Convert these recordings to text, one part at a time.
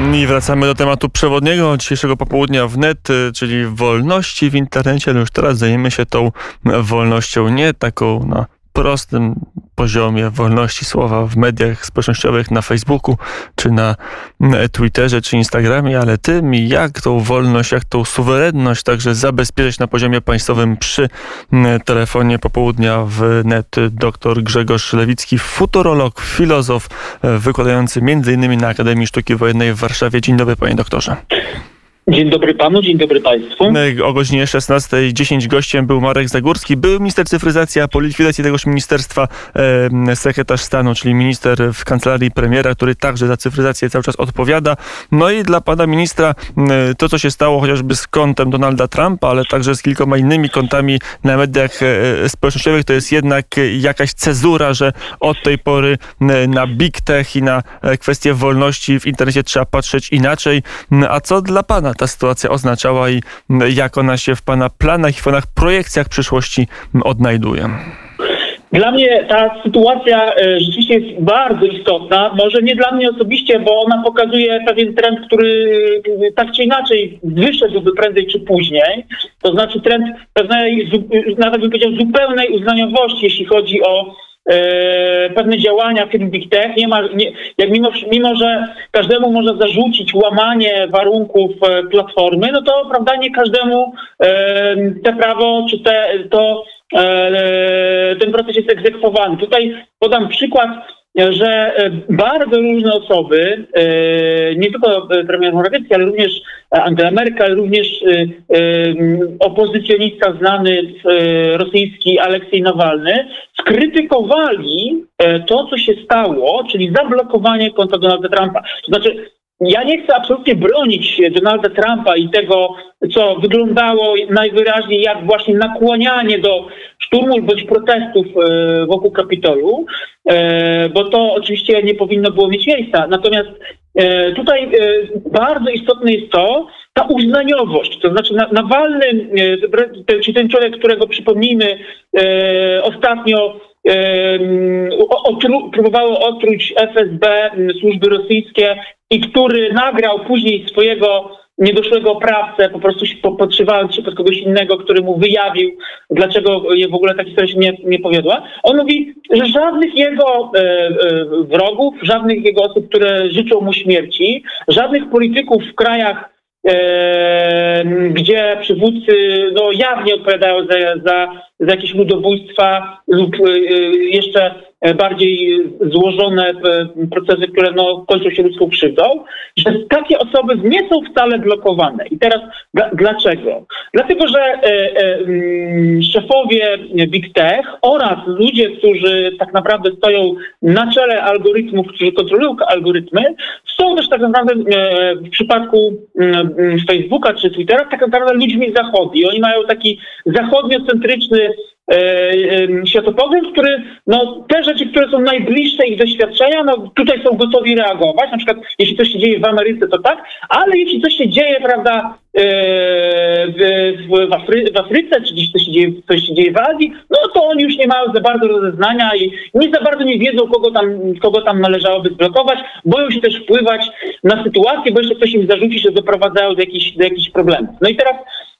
I wracamy do tematu przewodniego dzisiejszego popołudnia wnet, czyli wolności w internecie. Ale już teraz zajmiemy się tą wolnością nie taką na prostym poziomie wolności słowa w mediach społecznościowych, na Facebooku, czy na Twitterze, czy Instagramie, ale tym, jak tą wolność, jak tą suwerenność także zabezpieczyć na poziomie państwowym przy telefonie popołudnia w net dr Grzegorz Lewicki, futurolog, filozof, wykładający m.in. na Akademii Sztuki Wojennej w Warszawie. Dzień dobry, panie doktorze. Dzień dobry panu, dzień dobry państwu. O godzinie 16.10 gościem był Marek Zagórski, był minister cyfryzacji, a po likwidacji tegoż ministerstwa e, sekretarz stanu, czyli minister w kancelarii premiera, który także za cyfryzację cały czas odpowiada. No i dla pana ministra e, to, co się stało chociażby z kontem Donalda Trumpa, ale także z kilkoma innymi kontami na mediach e, społecznościowych, to jest jednak jakaś cezura, że od tej pory e, na big tech i na e, kwestie wolności w internecie trzeba patrzeć inaczej. A co dla pana ta sytuacja oznaczała i jak ona się w Pana planach i w Panach projekcjach przyszłości odnajduje? Dla mnie ta sytuacja e, rzeczywiście jest bardzo istotna. Może nie dla mnie osobiście, bo ona pokazuje pewien trend, który e, tak czy inaczej wyszedłby prędzej czy później. To znaczy trend pewnej, nawet bym powiedział, zupełnej uznaniowości, jeśli chodzi o E, pewne działania firm Big Tech, nie ma, nie, jak mimo, mimo, że każdemu można zarzucić łamanie warunków e, platformy, no to prawda, nie każdemu e, te prawo czy te, to, ten proces jest egzekwowany. Tutaj podam przykład że bardzo różne osoby, nie tylko premier Morawiecki, ale również Angela Merkel, również opozycjonista znany rosyjski Aleksiej Nawalny, skrytykowali e, to, co się stało, czyli zablokowanie konta Donalda Trumpa. To znaczy, ja nie chcę absolutnie bronić Donalda Trumpa i tego, co wyglądało najwyraźniej jak właśnie nakłanianie do szturmów bądź protestów e, wokół Kapitolu, e, bo to oczywiście nie powinno było mieć miejsca. Natomiast tutaj bardzo istotne jest to, ta uznaniowość, to znaczy Nawalny, czy ten człowiek, którego przypomnijmy ostatnio otru, próbowało otruć FSB, służby rosyjskie i który nagrał później swojego niedoszłego oprawcę, po prostu podszywając się pod kogoś innego, który mu wyjawił, dlaczego w ogóle ta historia się nie, nie powiodła. On mówi, że żadnych jego e, e, wrogów, żadnych jego osób, które życzą mu śmierci, żadnych polityków w krajach gdzie przywódcy no, jawnie odpowiadają za, za, za jakieś ludobójstwa lub e, jeszcze bardziej złożone procesy, które no, kończą się ludzką krzywdą, że takie osoby nie są wcale blokowane. I teraz dlaczego? Dlatego, że e, e, mm, szefowie Big Tech oraz ludzie, którzy tak naprawdę stoją na czele algorytmów, którzy kontrolują algorytmy, są też tak naprawdę e, w przypadku mm, Facebooka czy Twittera tak naprawdę ludźmi zachodni. Oni mają taki zachodniocentryczny E, światopogląd, który no, te rzeczy, które są najbliższe ich doświadczenia, no, tutaj są gotowi reagować. Na przykład, jeśli coś się dzieje w Ameryce, to tak, ale jeśli coś się dzieje, prawda, e, w, Afry w Afryce, czy jeśli coś się, dzieje, coś się dzieje w Azji, no to oni już nie mają za bardzo rozeznania i nie za bardzo nie wiedzą, kogo tam, kogo tam należałoby zblokować. Boją się też wpływać na sytuację, bo jeszcze ktoś im zarzuci, że doprowadzają do jakichś, do jakichś problemów. No i teraz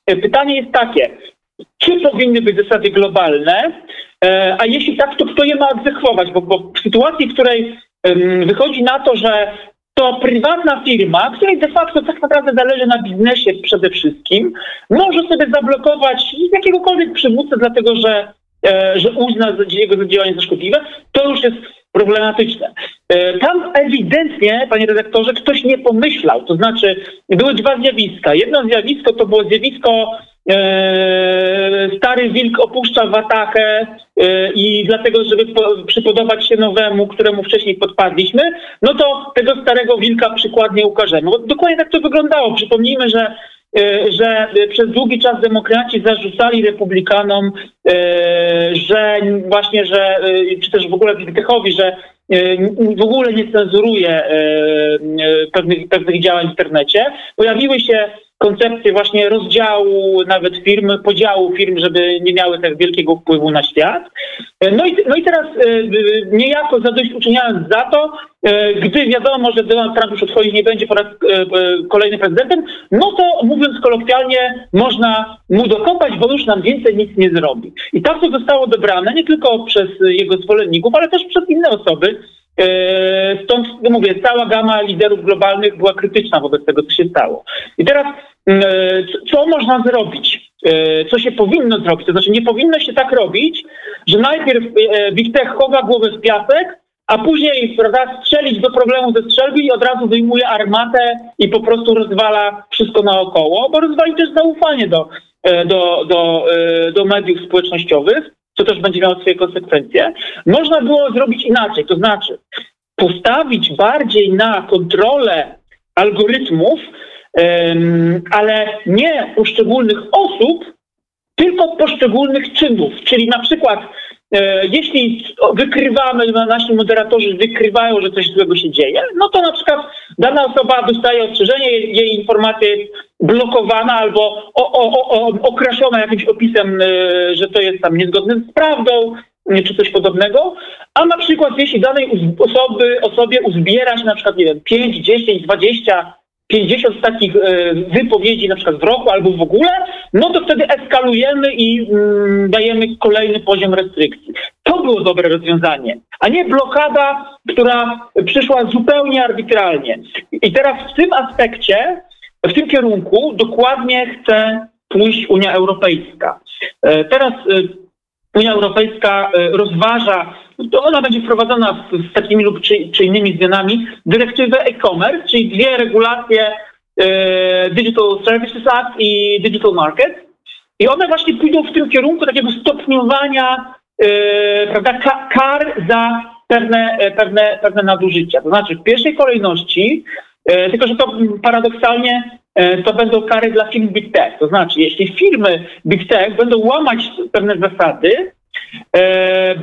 e, pytanie jest takie, czy powinny być zasady globalne, e, a jeśli tak, to kto je ma egzekwować? Bo, bo w sytuacji, w której wychodzi na to, że to prywatna firma, której de facto tak naprawdę zależy na biznesie przede wszystkim, może sobie zablokować jakiegokolwiek przywódcę, dlatego że, e, że uzna jego działanie za szkodliwe, to już jest problematyczne. E, tam ewidentnie, panie redaktorze, ktoś nie pomyślał. To znaczy, były dwa zjawiska. Jedno zjawisko to było zjawisko stary wilk opuszcza watachę e, i dlatego, żeby przypodobać się nowemu, któremu wcześniej podpadliśmy, no to tego starego wilka przykładnie ukażemy. Dokładnie tak to wyglądało. Przypomnijmy, że e, że przez długi czas demokraci zarzucali republikanom, że właśnie, że, czy też w ogóle Wittechowi, że w ogóle nie cenzuruje pewnych, pewnych działań w internecie. Pojawiły się koncepcję właśnie rozdziału nawet firm, podziału firm, żeby nie miały tak wielkiego wpływu na świat. No i, no i teraz e, niejako zadośćuczyniając za to, e, gdy wiadomo, że Donald Trump już odchodzić nie będzie po raz e, e, kolejny prezydentem, no to mówiąc kolokwialnie, można mu dokopać, bo już nam więcej nic nie zrobi. I tak to zostało odebrane nie tylko przez jego zwolenników, ale też przez inne osoby. Stąd no mówię, cała gama liderów globalnych była krytyczna wobec tego, co się stało. I teraz co można zrobić? Co się powinno zrobić? To znaczy nie powinno się tak robić, że najpierw Big Tech chowa głowę w piasek, a później prawda, strzelić do problemu ze strzelby i od razu wyjmuje armatę i po prostu rozwala wszystko naokoło, bo rozwali też zaufanie do, e, do, do, e, do mediów społecznościowych, co też będzie miało swoje konsekwencje. Można było zrobić inaczej, to znaczy postawić bardziej na kontrolę algorytmów, ale nie poszczególnych osób, tylko poszczególnych czynów. Czyli na przykład jeśli wykrywamy, nasi moderatorzy wykrywają, że coś złego się dzieje, no to na przykład dana osoba dostaje ostrzeżenie, jej informacja jest blokowana albo o, o, o, jakimś opisem, e, że to jest tam niezgodne z prawdą, czy coś podobnego, a na przykład jeśli danej osoby, osobie uzbiera się na przykład, nie wiem, 5, 10, 20 50 takich e, wypowiedzi na przykład w roku albo w ogóle, no to wtedy eskalujemy i mm, dajemy kolejny poziom restrykcji. To było dobre rozwiązanie, a nie blokada, która przyszła zupełnie arbitralnie. I teraz w tym aspekcie, w tym kierunku dokładnie chce pójść Unia Europejska. E, teraz e, Unia Europejska rozważa to ona będzie wprowadzona z, z takimi lub czy, czy, innymi zmianami, dyrektywę e-commerce, czyli dwie regulacje e, Digital Services Act i Digital Market. I one właśnie pójdą w tym kierunku takiego stopniowania e, prawda, kar za pewne, e, pewne, pewne nadużycia. To znaczy w pierwszej kolejności, e, tylko że to paradoksalnie e, to będą kary dla firm Big Tech. To znaczy, jeśli firmy Big Tech będą łamać pewne zasady,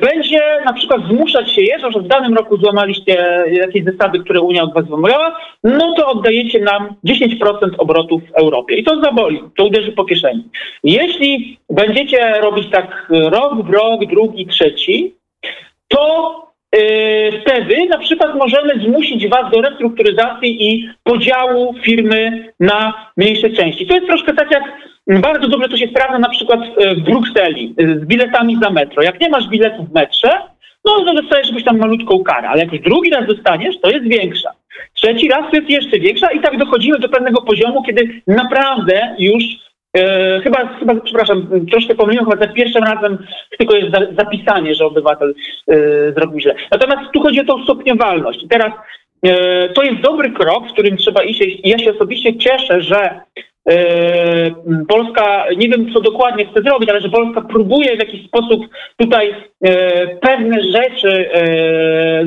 będzie na przykład zmuszać się je, że w danym roku złamaliście jakieś zasady, które Unia od was wymagała, no to oddajecie nam 10% obrotów w Europie. I to zaboli, to uderzy po kieszeni. Jeśli będziecie robić tak rok w rok, drugi, trzeci, to wtedy na przykład możemy zmusić was do restrukturyzacji i podziału firmy na mniejsze części. To jest troszkę tak jak bardzo dobrze to się sprawdza na przykład w Brukseli z biletami za metro. Jak nie masz biletu w metrze, no to dostajesz jakąś tam malutką karę, ale jak już drugi raz dostaniesz, to jest większa. Trzeci raz to jest jeszcze większa i tak dochodzimy do pewnego poziomu, kiedy naprawdę już e, chyba, chyba, przepraszam, troszkę pomyliłem, chyba za pierwszym razem tylko jest za, zapisanie, że obywatel e, zrobił źle. Natomiast tu chodzi o tą stopniowalność. Teraz e, to jest dobry krok, w którym trzeba iść. Ja się osobiście cieszę, że E, Polska, nie wiem co dokładnie chce zrobić, ale że Polska próbuje w jakiś sposób tutaj e, pewne rzeczy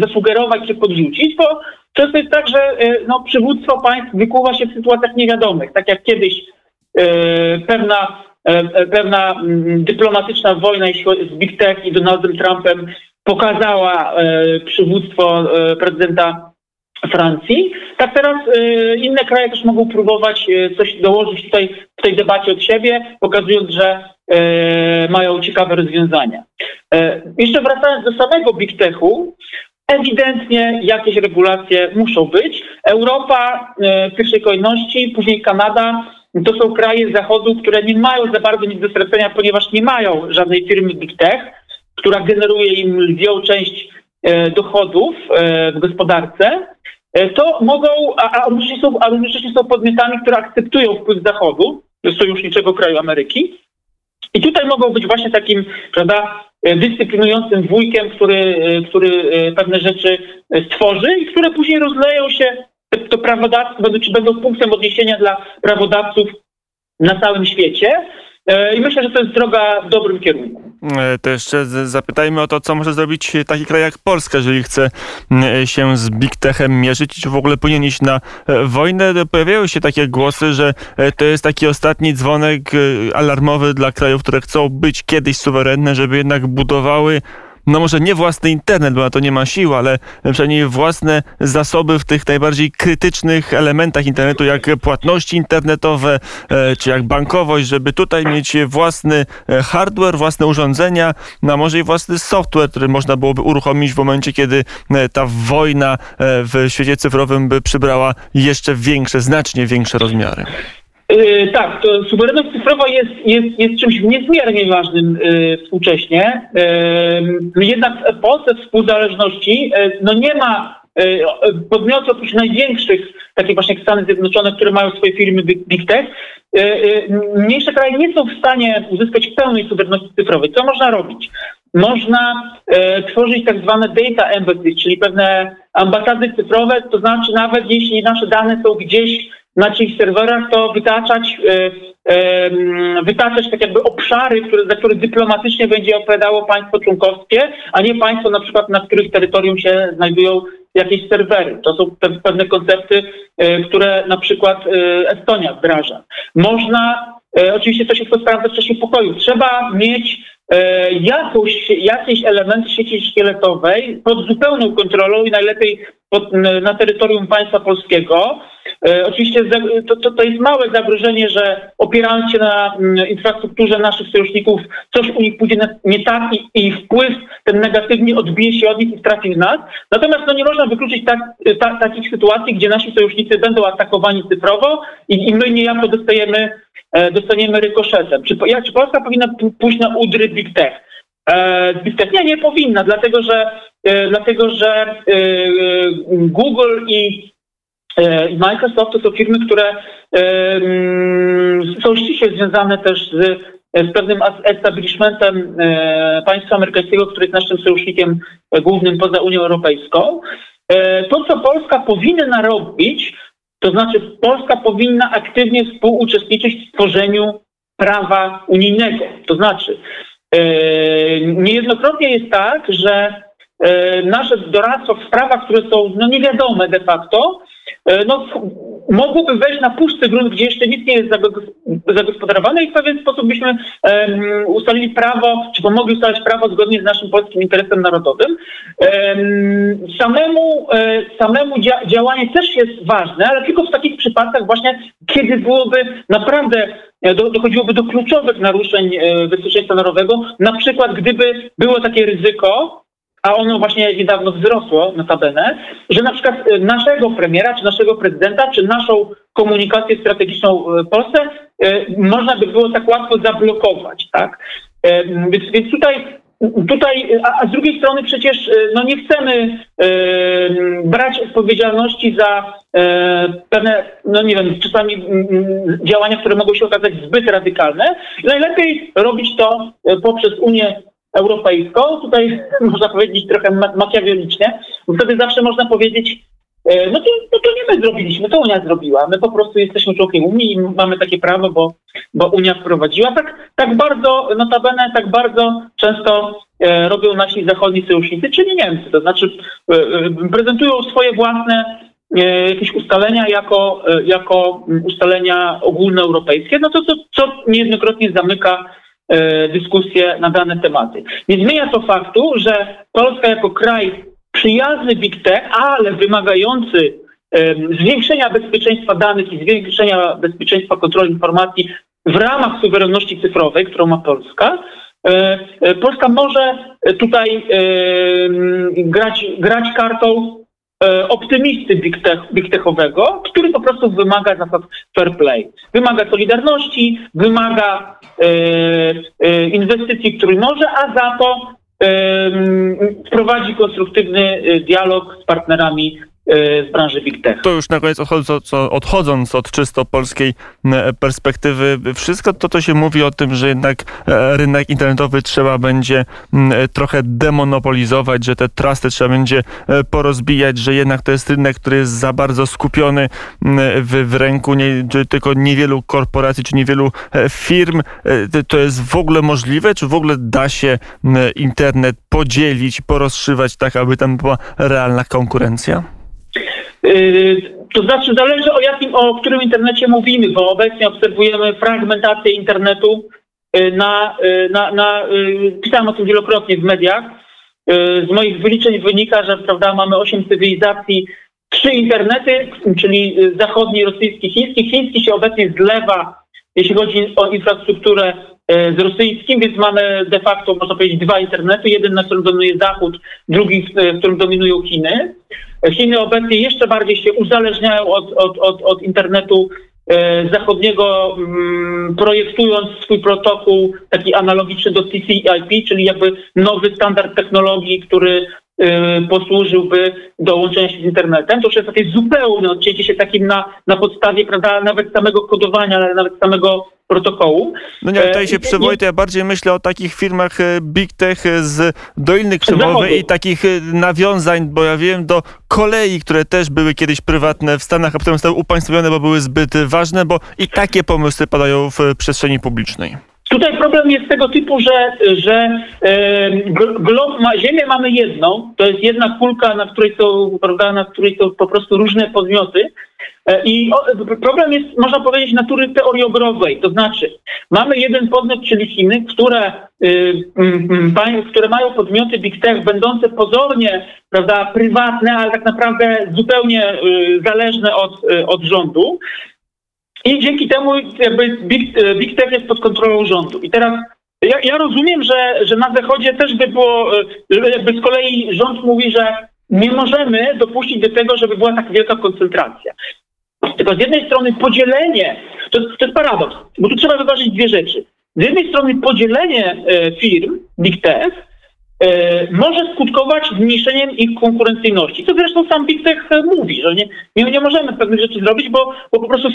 zasugerować czy podrzucić, bo często jest tak, że no, przywództwo państw wykuwa się w sytuacjach niewiadomych. Tak jak kiedyś pewna, pewna mm, dyplomatyczna wojna z Big Tech i Donaldem Trumpem pokazała przywództwo prezydenta Francji. Tak teraz inne kraje też mogą próbować coś dołożyć tutaj w tej debacie od siebie, pokazując, że mają ciekawe rozwiązania. Jeszcze wracając do samego Big Techu, ewidentnie jakieś regulacje muszą być. Europa w pierwszej kolejności, później Kanada, to są kraje zachodu, które nie mają za bardzo nic do stracenia, ponieważ nie mają żadnej firmy Big Tech, która generuje im lwią część dochodów w gospodarce. E, to mogą, a, a, równocześnie są, są podmiotami, które akceptują wpływ Zachodu, sojuszniczego kraju Ameryki. I tutaj mogą być właśnie takim, prawda, e, dyscyplinującym wujkiem, który, e, który pewne rzeczy stworzy i które później rozleją się to prawodawstwo, czy będą punktem odniesienia dla prawodawców na całym świecie. I myślę, że to jest droga w dobrym kierunku. E, to jeszcze zapytajmy o to, co może zrobić taki kraj jak Polska, jeżeli chce się z Big Techem mierzyć, czy w ogóle powinien iść na e, wojnę. Pojawiają się takie głosy, że e, to jest taki ostatni dzwonek alarmowy dla krajów, które chcą być kiedyś suwerenne, żeby jednak budowały no może nie własny internet, bo na to nie ma sił, ale przynajmniej własne zasoby w tych najbardziej krytycznych elementach internetu, jak płatności internetowe, e, czy jak bankowość, żeby tutaj mieć własny e, hardware, własne urządzenia, no a może i własny software, który można byłoby uruchomić w momencie, kiedy e, ta wojna w świecie cyfrowym by przybrała jeszcze większe, znacznie większe rozmiary. Yy, tak, to suwerenność cyfrowa jest, jest, jest czymś niezmiernie ważnym yy, współcześnie. Yy, jednak w epoce współzależności no nie ma podmiotów oprócz największych, takich właśnie jak Stany Zjednoczone, które mają swoje firmy Big, Tech, mniejsze kraje nie są w stanie uzyskać pełnej suwerenności cyfrowej. Co można robić? Można tworzyć tak zwane data embassies, czyli pewne ambasady cyfrowe, to znaczy nawet jeśli nasze dane są gdzieś na czyichś serwerach, to wytaczać, e, e, wytaczać tak jakby obszary, które, za które dyplomatycznie będzie odpowiadało państwo członkowskie, a nie państwo na przykład, na których terytorium się znajdują jakieś serwery. To są pewne koncepty, e, które na przykład Estonia wdraża. Można, oczywiście to się sprawdza w czasie pokoju, trzeba mieć jakąś, jakiś element sieci szkieletowej pod zupełną kontrolą i najlepiej na terytorium państwa polskiego. E, oczywiście to, to, to, jest małe zagrożenie, że opierając się na mm, infrastrukturze naszych sojuszników, coś u nich pójdzie nie tak i, i wpływ ten negatywnie odbije się od nich i trafi w nas. Natomiast no, nie można wykluczyć tak, ta, takich sytuacji, gdzie nasi sojusznicy będą atakowani cyfrowo i, i my niejako dostajemy, e, dostaniemy rykoszetem. Czy, jak, czy Polska powinna pójść na udry Big Tech? E, Big Tech? Nie, nie powinna, dlatego że, dlatego, że Google i E, Microsoft to są firmy, które e, mm, są ściśle związane też z, z pewnym establishmentem e, państwa amerykańskiego, który jest naszym sojusznikiem głównym poza Unią Europejską. To, co Polska powinna robić, to znaczy Polska powinna aktywnie współuczestniczyć w tworzeniu prawa unijnego. To znaczy, niejednokrotnie jest tak, że nasze doradztwo w sprawach, które są no, niewiadome de facto, E, no, mogłoby wejść na pusty grunt, gdzie jeszcze nic nie jest zagospodarowane i w pewien sposób byśmy um, ustalili prawo, czy pomogli ustalać prawo zgodnie z naszym polskim interesem narodowym. Um, samemu e, samemu dzia działanie też jest ważne, ale tylko w takich przypadkach właśnie, kiedy byłoby naprawdę e, do, dochodziłoby do kluczowych naruszeń bezpieczeństwa narodowego, na przykład gdyby było takie ryzyko, a ono właśnie niedawno wzrosło, notabene, że na przykład e, naszego premiera, czy naszego prezydenta, czy naszą komunikację strategiczną w Polsce e, można by było tak łatwo zablokować, tak? E, więc, więc tutaj, tutaj a, z drugiej strony przecież no nie chcemy brać odpowiedzialności za pewne, no nie wiem, czasami działania, które mogą się okazać zbyt radykalne. Najlepiej robić to poprzez Unię europejską, tutaj można powiedzieć trochę makiawelicznie, bo wtedy zawsze można powiedzieć, e, no to, no to nie my zrobiliśmy, to Unia zrobiła. My po prostu jesteśmy członkiem Unii i mamy takie prawo, bo, bo Unia wprowadziła. Tak, tak bardzo, notabene, tak bardzo często e, robią nasi zachodni sojusznicy, czyli Niemcy. To znaczy e, e prezentują swoje własne e, jakieś ustalenia jako, e, jako ustalenia ogólnoeuropejskie, no to co, co niejednokrotnie zamyka dyskusje na dane tematy. Nie zmienia to faktu, że Polska jako kraj przyjazny Big Tech, ale wymagający zwiększenia bezpieczeństwa danych i zwiększenia bezpieczeństwa kontroli informacji w ramach suwerenności cyfrowej, którą ma Polska, e, e, Polska może tutaj grać, grać kartą E, optymisty big, tech, big techowego, który po prostu wymaga zasad fair play. Wymaga solidarności, wymaga e, e, inwestycji, który może, a za to e, prowadzi konstruktywny e, dialog z partnerami E, z branży Big Tech. To już na koniec odchodząc, odchodząc od czysto polskiej perspektywy, wszystko to, to się mówi o tym, że jednak e, rynek internetowy trzeba będzie trochę demonopolizować, że te trusty trzeba będzie e, porozbijać, że jednak to jest rynek, który jest za bardzo skupiony w, w ręku nie, tylko niewielu korporacji czy niewielu firm. To jest w ogóle możliwe, czy w ogóle da się internet podzielić, porozszywać tak, aby tam była realna konkurencja? Yy, to znaczy zależy o jakim, o którym internecie mówimy, bo obecnie obserwujemy fragmentację internetu yy, na, yy, na, na pisałem o tym wielokrotnie w mediach, z moich wyliczeń wynika, że prawda, mamy osiem cywilizacji, trzy internety, czyli zachodni, rosyjski, chiński. Chiński się obecnie zlewa, jeśli chodzi o infrastrukturę z rosyjskim, więc mamy de facto, można powiedzieć, dwa internety. Jeden, na którym dominuje Zachód, drugi, w którym dominują Chiny. Chiny obecnie jeszcze bardziej się uzależniają od, od, od, od internetu E, zachodniego, mm, projektując swój protokół taki analogiczny do TCP/IP, czyli jakby nowy standard technologii, który e, posłużyłby do łączenia się z internetem. To już jest takie zupełne odcięcie się takim na, na podstawie, prawda, nawet samego kodowania, ale nawet samego protokołu. No nie, tutaj się przewodzi, to ja bardziej myślę o takich firmach e, Big Tech e, z Doliny Krzemowej i takich e, nawiązań, bo ja wiem, do kolei, które też były kiedyś prywatne w Stanach, a potem zostały upaństwowione, bo były zbyt ważne, bo i takie pomysły padają w przestrzeni publicznej. Tutaj problem jest tego typu, że, że e, glob ma, Ziemię mamy jedną, to jest jedna kulka, na której są, prawda, na której są po prostu różne podmioty. E, I problem jest, można powiedzieć, natury teoriobrowej. To znaczy, mamy jeden podmiot, czyli Chiny, które, y, które mają podmioty Big Tech, będące pozornie prawda, prywatne, ale tak naprawdę zupełnie y, zależne od, y, od rządu. I dzięki temu jakby Big, e, Big Tech jest pod kontrolą rządu. I teraz ja, ja rozumiem, że, że na Zachodzie też by było, e, jakby z kolei rząd mówi, że nie możemy dopuścić do tego, żeby była tak wielka koncentracja. Tylko z jednej strony podzielenie, to, to jest paradoks, bo tu trzeba wyważyć dwie rzeczy. Z jednej strony podzielenie e, firm Big Tech może skutkować zmniejszeniem ich konkurencyjności. Co zresztą sam Big Tech mówi, że nie, nie, nie możemy pewnych rzeczy zrobić, bo, bo po prostu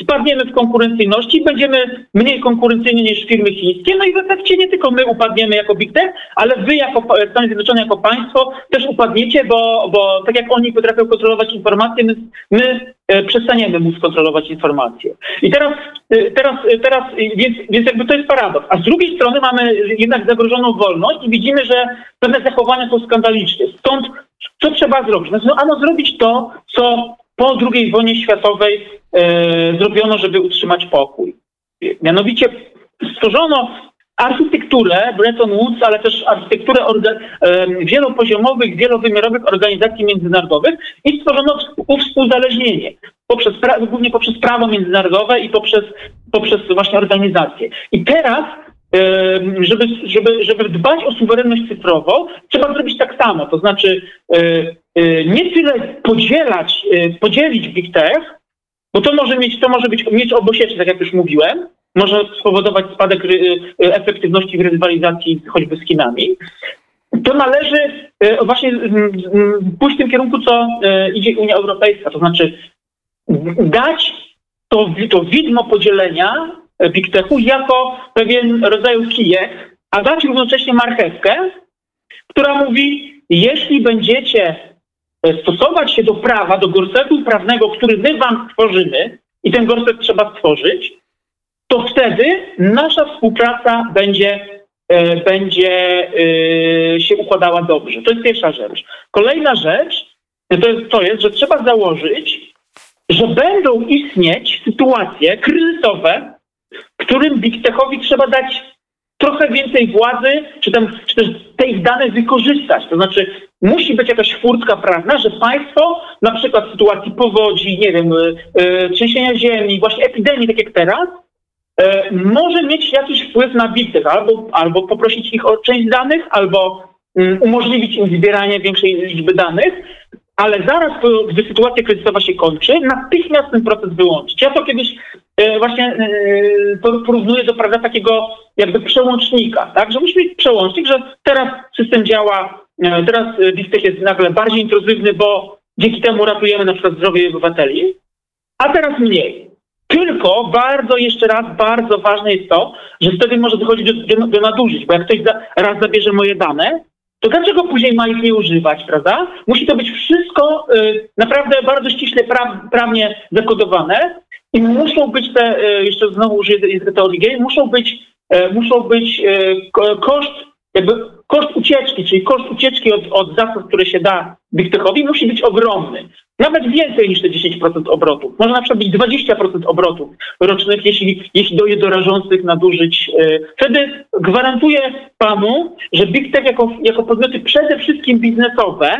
spadniemy w konkurencyjności, będziemy mniej konkurencyjni niż firmy chińskie, no i w efekcie nie tylko my upadniemy jako Big Tech, ale wy jako Stany Zjednoczone, jako państwo też upadniecie, bo, bo tak jak oni potrafią kontrolować informacje, my, my E, przestaniemy móc kontrolować informacje. I teraz, e, teraz, e, teraz więc, więc jakby to jest paradoks. A z drugiej strony mamy jednak zagrożoną wolność i widzimy, że pewne zachowania są skandaliczne. Stąd co trzeba zrobić? No, no ano zrobić to, co po II wojnie światowej e, zrobiono, żeby utrzymać pokój. Mianowicie stworzono architekturę Bretton Woods, ale też architekturę orga, e, wielopoziomowych, wielowymiarowych organizacji międzynarodowych i stworzono współzależnienie poprzez, głównie poprzez prawo międzynarodowe i poprzez, poprzez właśnie organizacje. I teraz żeby, żeby, żeby dbać o suwerenność cyfrową, trzeba zrobić tak samo. To znaczy e, e, nie tyle podzielać, podzielić Big Tech, bo to może mieć, to może być mieć obosieczny, tak jak już mówiłem, może spowodować spadek efektywności w rywalizacji choćby z Chinami. To należy e, właśnie pójść w tym kierunku, co idzie Unia Europejska, to znaczy dać to, to widmo podzielenia Big Techu jako pewien rodzaj kijek, a dać równocześnie marchewkę, która mówi, jeśli będziecie stosować się do prawa, do gorsetu prawnego, który my wam stworzymy, i ten gorset trzeba stworzyć, to wtedy nasza współpraca będzie, e, będzie e, się układała dobrze. To jest pierwsza rzecz. Kolejna rzecz to jest, to jest, że trzeba założyć, że będą istnieć sytuacje kryzysowe, którym Big Techowi trzeba dać trochę więcej władzy, czy, tam, czy też te ich dane wykorzystać. To znaczy, musi być jakaś furtka prawna, że państwo, na przykład w sytuacji powodzi, nie wiem, yy, trzęsienia ziemi, właśnie epidemii, tak jak teraz, może mieć jakiś wpływ na bitych, albo, albo poprosić ich o część danych, albo mm, umożliwić im zbieranie większej liczby danych, ale zaraz, gdy sytuacja kryzysowa się kończy, natychmiast ten proces wyłączyć. Ja to kiedyś e, właśnie e, porównuję do prawda, takiego jakby przełącznika, tak? że musi być przełącznik, że teraz system działa, teraz Bistech jest nagle bardziej intruzywny, bo dzięki temu ratujemy na przykład zdrowie obywateli, a teraz mniej. Tylko bardzo, jeszcze raz, bardzo ważne jest to, że wtedy może dochodzić do, do, do nadużyć, bo jak ktoś za, raz zabierze moje dane, to dlaczego później ma ich nie używać, prawda? Musi to być wszystko y, naprawdę bardzo ściśle pra, prawnie zakodowane i muszą być te, y, jeszcze znowu użyję teorii muszą być, y, muszą być y, koszt, jakby koszt ucieczki, czyli koszt ucieczki od, od zasad, które się da Big Techowi musi być ogromny. Nawet więcej niż te 10% obrotów. Może na przykład być 20% obrotów rocznych, jeśli, jeśli dojdzie do rażących nadużyć. e, Wtedy gwarantuję panu, że Big Tech jako, jako podmioty przede wszystkim biznesowe,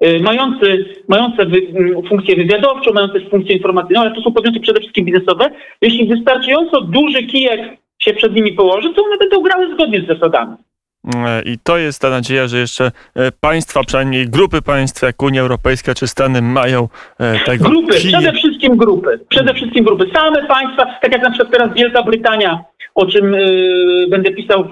e, mające, mające wy, funkcję wywiadowczą, mające funkcję informacyjną, ale to są podmioty przede wszystkim biznesowe, jeśli wystarczająco duży kijek się przed nimi położy, to one będą grały zgodnie z zasadami. I to jest ta nadzieja, że jeszcze e, państwa, przynajmniej grupy państw, jak Unia Europejska czy Stany, mają e, tego Grupy, przede wszystkim grupy. Przede wszystkim grupy. Same państwa, tak jak na przykład teraz Wielka Brytania, o czym y, będę pisał w,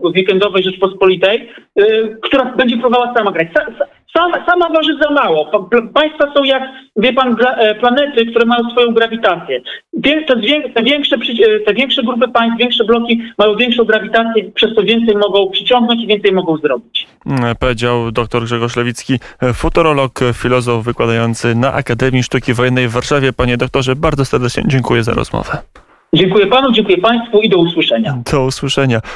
w weekendowej Rzeczpospolitej, y, która będzie próbowała sama grać. Sa, sa, sama, sama waży za mało. Państwa są jak, wie pan, e, planety, które mają swoją grawitację. Te, te, większe, e, te większe grupy państw, większe bloki mają większą grawitację, przez to więcej mogą przyciągnąć i więcej mogą zrobić. e, powiedział dr Grzegorz Lewicki, e, futurolog, filozof wykładający na Akademii Sztuki Wojennej w Warszawie. Panie doktorze, bardzo serdecznie dziękuję za rozmowę. Dziękuję panu, dziękuję państwu i do usłyszenia. Do usłyszenia.